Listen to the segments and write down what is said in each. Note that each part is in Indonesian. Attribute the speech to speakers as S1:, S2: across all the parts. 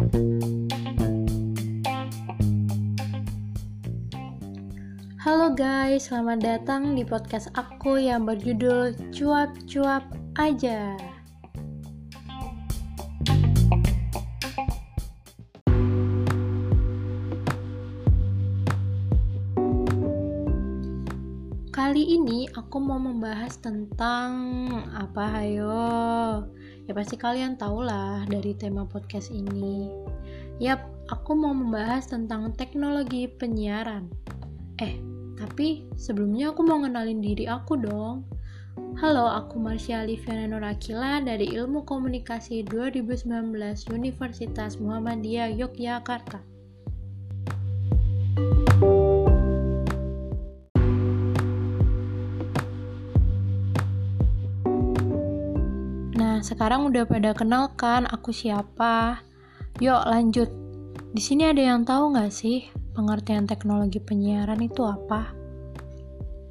S1: Halo guys, selamat datang di podcast aku yang berjudul Cuap-cuap aja. Kali ini aku mau membahas tentang apa ayo. Ya pasti kalian tahu lah dari tema podcast ini. Yap, aku mau membahas tentang teknologi penyiaran. Eh, tapi sebelumnya aku mau ngenalin diri aku dong. Halo, aku Marsha Aliviana Nurakila dari Ilmu Komunikasi 2019 Universitas Muhammadiyah Yogyakarta. Sekarang udah pada kenal kan aku siapa? Yuk lanjut. Di sini ada yang tahu nggak sih pengertian teknologi penyiaran itu apa?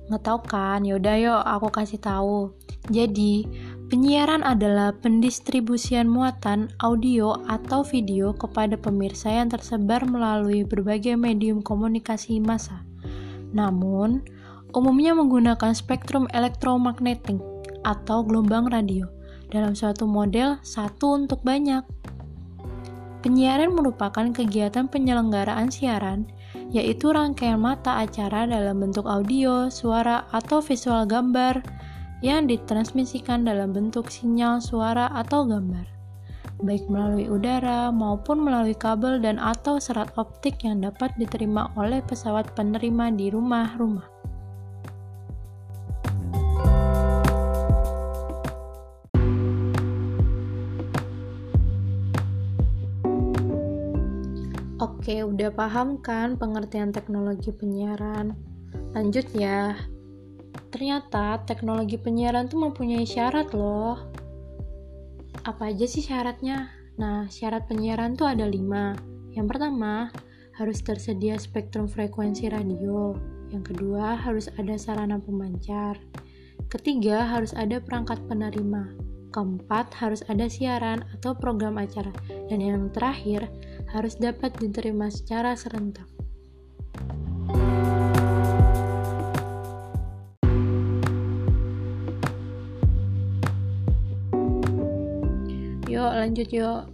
S1: Nggak tahu kan? Yaudah yuk aku kasih tahu. Jadi, penyiaran adalah pendistribusian muatan audio atau video kepada pemirsa yang tersebar melalui berbagai medium komunikasi massa. Namun, umumnya menggunakan spektrum elektromagnetik atau gelombang radio dalam suatu model satu untuk banyak. Penyiaran merupakan kegiatan penyelenggaraan siaran, yaitu rangkaian mata acara dalam bentuk audio, suara, atau visual gambar yang ditransmisikan dalam bentuk sinyal suara atau gambar, baik melalui udara maupun melalui kabel dan atau serat optik yang dapat diterima oleh pesawat penerima di rumah-rumah. Oke, udah paham kan pengertian teknologi penyiaran? Lanjut ya. Ternyata teknologi penyiaran tuh mempunyai syarat loh. Apa aja sih syaratnya? Nah, syarat penyiaran tuh ada lima. Yang pertama, harus tersedia spektrum frekuensi radio. Yang kedua, harus ada sarana pemancar. Ketiga, harus ada perangkat penerima. Keempat, harus ada siaran atau program acara. Dan yang terakhir, harus dapat diterima secara serentak. Yuk, lanjut yuk.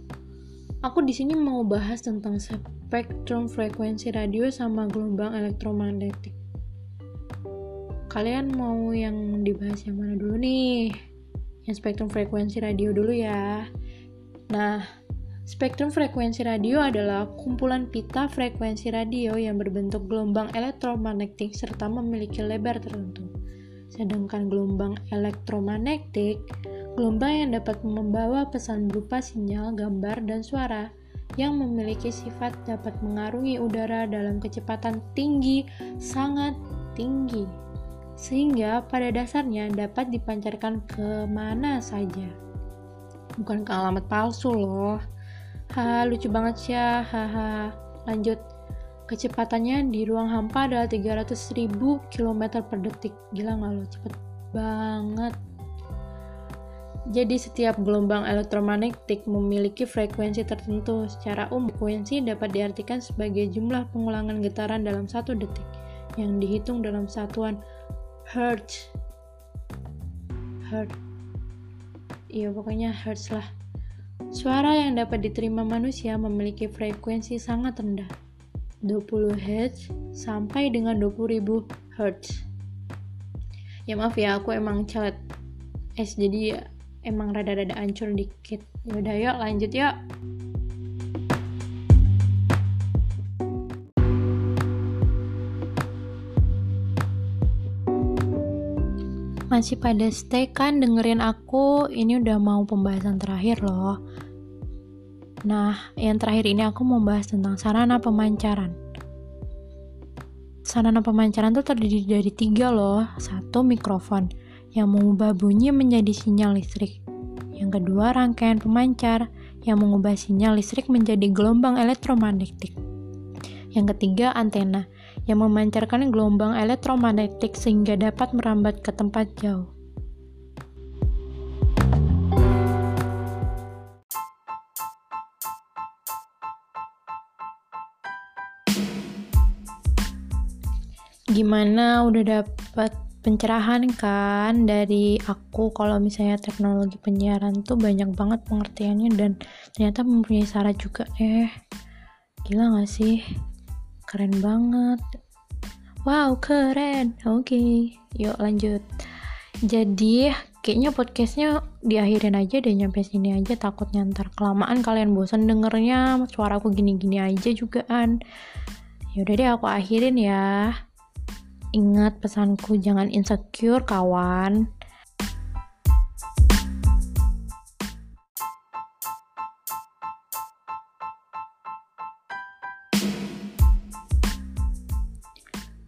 S1: Aku di sini mau bahas tentang spektrum frekuensi radio sama gelombang elektromagnetik. Kalian mau yang dibahas yang mana dulu nih? Yang spektrum frekuensi radio dulu ya. Nah, Spektrum frekuensi radio adalah kumpulan pita frekuensi radio yang berbentuk gelombang elektromagnetik serta memiliki lebar tertentu. Sedangkan gelombang elektromagnetik, gelombang yang dapat membawa pesan berupa sinyal, gambar, dan suara yang memiliki sifat dapat mengarungi udara dalam kecepatan tinggi, sangat tinggi, sehingga pada dasarnya dapat dipancarkan ke mana saja. Bukan ke alamat palsu loh. Haha, lucu banget ya. Haha. Lanjut. Kecepatannya di ruang hampa adalah 300.000 km per detik. Gila nggak lo? Cepet banget. Jadi setiap gelombang elektromagnetik memiliki frekuensi tertentu. Secara umum, frekuensi dapat diartikan sebagai jumlah pengulangan getaran dalam satu detik yang dihitung dalam satuan hertz. Hertz. Iya, pokoknya hertz lah. Suara yang dapat diterima manusia memiliki frekuensi sangat rendah, 20 Hz sampai dengan 20.000 Hz. Ya maaf ya, aku emang celet es jadi ya, emang rada-rada ancur dikit. Yaudah yuk lanjut yuk. masih pada stay kan dengerin aku ini udah mau pembahasan terakhir loh nah yang terakhir ini aku mau bahas tentang sarana pemancaran. Sarana pemancaran tuh terdiri dari tiga loh. Satu mikrofon yang mengubah bunyi menjadi sinyal listrik. Yang kedua rangkaian pemancar yang mengubah sinyal listrik menjadi gelombang elektromagnetik. Yang ketiga antena yang memancarkan gelombang elektromagnetik sehingga dapat merambat ke tempat jauh. Gimana? Udah dapet pencerahan kan? Dari aku kalau misalnya teknologi penyiaran tuh banyak banget pengertiannya dan ternyata mempunyai syarat juga. Eh gila gak sih? Keren banget. Wow keren. Oke okay. yuk lanjut. Jadi kayaknya podcastnya diakhirin aja deh nyampe sini aja. Takutnya ntar kelamaan kalian bosan dengernya suaraku gini-gini aja juga kan yaudah deh aku akhirin ya ingat pesanku jangan insecure kawan.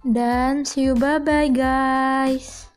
S1: Dan see you bye bye guys